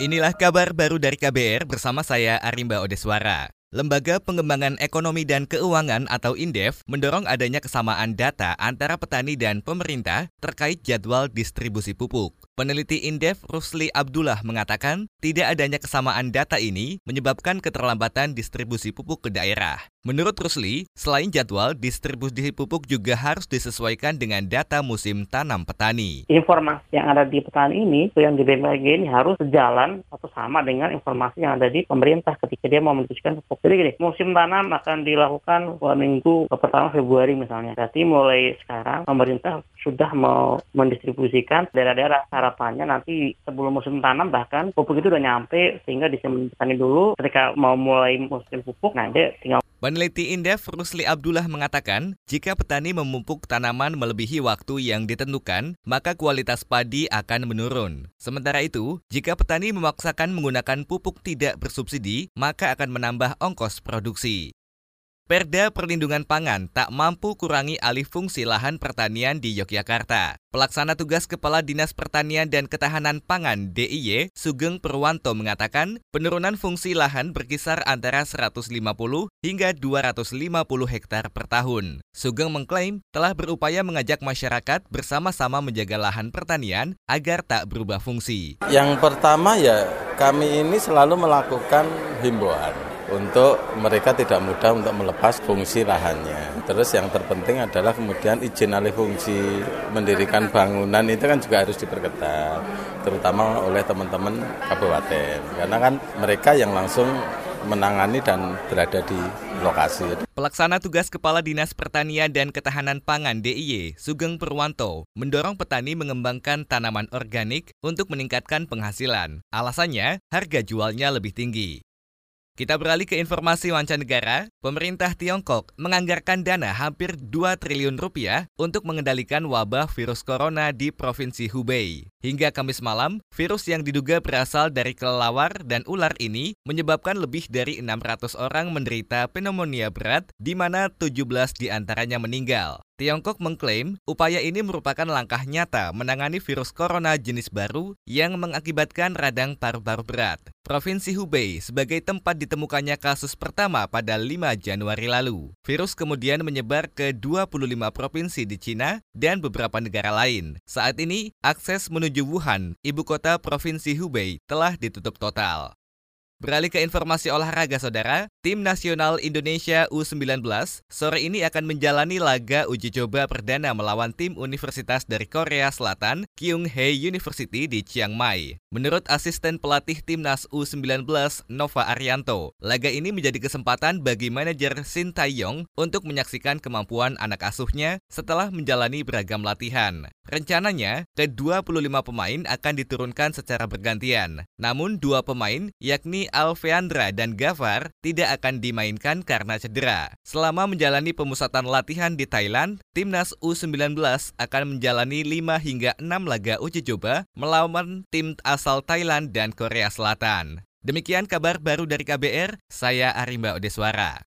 Inilah kabar baru dari KBR bersama saya Arimba Odeswara. Lembaga Pengembangan Ekonomi dan Keuangan atau INDEF mendorong adanya kesamaan data antara petani dan pemerintah terkait jadwal distribusi pupuk. Peneliti Indef Rusli Abdullah mengatakan, tidak adanya kesamaan data ini menyebabkan keterlambatan distribusi pupuk ke daerah. Menurut Rusli, selain jadwal, distribusi pupuk juga harus disesuaikan dengan data musim tanam petani. Informasi yang ada di petani ini, yang di BMKG ini harus sejalan atau sama dengan informasi yang ada di pemerintah ketika dia mau memutuskan pupuk. Jadi gini, musim tanam akan dilakukan minggu pertama Februari misalnya. Berarti mulai sekarang pemerintah sudah mau mendistribusikan daerah-daerah harapannya nanti sebelum musim tanam bahkan pupuk itu udah nyampe sehingga petani dulu ketika mau mulai musim pupuk dia tinggal Peneliti Indef Rusli Abdullah mengatakan, jika petani memupuk tanaman melebihi waktu yang ditentukan, maka kualitas padi akan menurun. Sementara itu, jika petani memaksakan menggunakan pupuk tidak bersubsidi, maka akan menambah ongkos produksi. Perda Perlindungan Pangan tak mampu kurangi alih fungsi lahan pertanian di Yogyakarta. Pelaksana tugas Kepala Dinas Pertanian dan Ketahanan Pangan DIY, Sugeng Perwanto mengatakan, penurunan fungsi lahan berkisar antara 150 hingga 250 hektar per tahun. Sugeng mengklaim telah berupaya mengajak masyarakat bersama-sama menjaga lahan pertanian agar tak berubah fungsi. Yang pertama ya, kami ini selalu melakukan himbauan untuk mereka tidak mudah untuk melepas fungsi lahannya. Terus yang terpenting adalah kemudian izin alih fungsi mendirikan bangunan itu kan juga harus diperketat, terutama oleh teman-teman kabupaten. Karena kan mereka yang langsung menangani dan berada di lokasi. Pelaksana tugas Kepala Dinas Pertanian dan Ketahanan Pangan DIY, Sugeng Purwanto, mendorong petani mengembangkan tanaman organik untuk meningkatkan penghasilan. Alasannya, harga jualnya lebih tinggi. Kita beralih ke informasi mancanegara. Pemerintah Tiongkok menganggarkan dana hampir 2 triliun rupiah untuk mengendalikan wabah virus corona di Provinsi Hubei. Hingga Kamis malam, virus yang diduga berasal dari kelelawar dan ular ini menyebabkan lebih dari 600 orang menderita pneumonia berat, di mana 17 di antaranya meninggal. Tiongkok mengklaim upaya ini merupakan langkah nyata menangani virus corona jenis baru yang mengakibatkan radang paru-paru berat. Provinsi Hubei sebagai tempat ditemukannya kasus pertama pada 5 Januari lalu. Virus kemudian menyebar ke 25 provinsi di Cina dan beberapa negara lain. Saat ini, akses menuju Wuhan, ibu kota Provinsi Hubei, telah ditutup total. Beralih ke informasi olahraga saudara, tim nasional Indonesia U19 sore ini akan menjalani laga uji coba perdana melawan tim universitas dari Korea Selatan, Kyung-Hae University di Chiang Mai. Menurut asisten pelatih timnas U19 Nova Arianto, laga ini menjadi kesempatan bagi manajer Shin Tae-yong untuk menyaksikan kemampuan anak asuhnya setelah menjalani beragam latihan. Rencananya, ke-25 pemain akan diturunkan secara bergantian. Namun dua pemain, yakni Alveandra dan Gavhar tidak akan dimainkan karena cedera. Selama menjalani pemusatan latihan di Thailand, timnas U19 akan menjalani 5 hingga 6 laga uji coba melawan tim asal Thailand dan Korea Selatan. Demikian kabar baru dari KBR, saya Arimba Odeswara.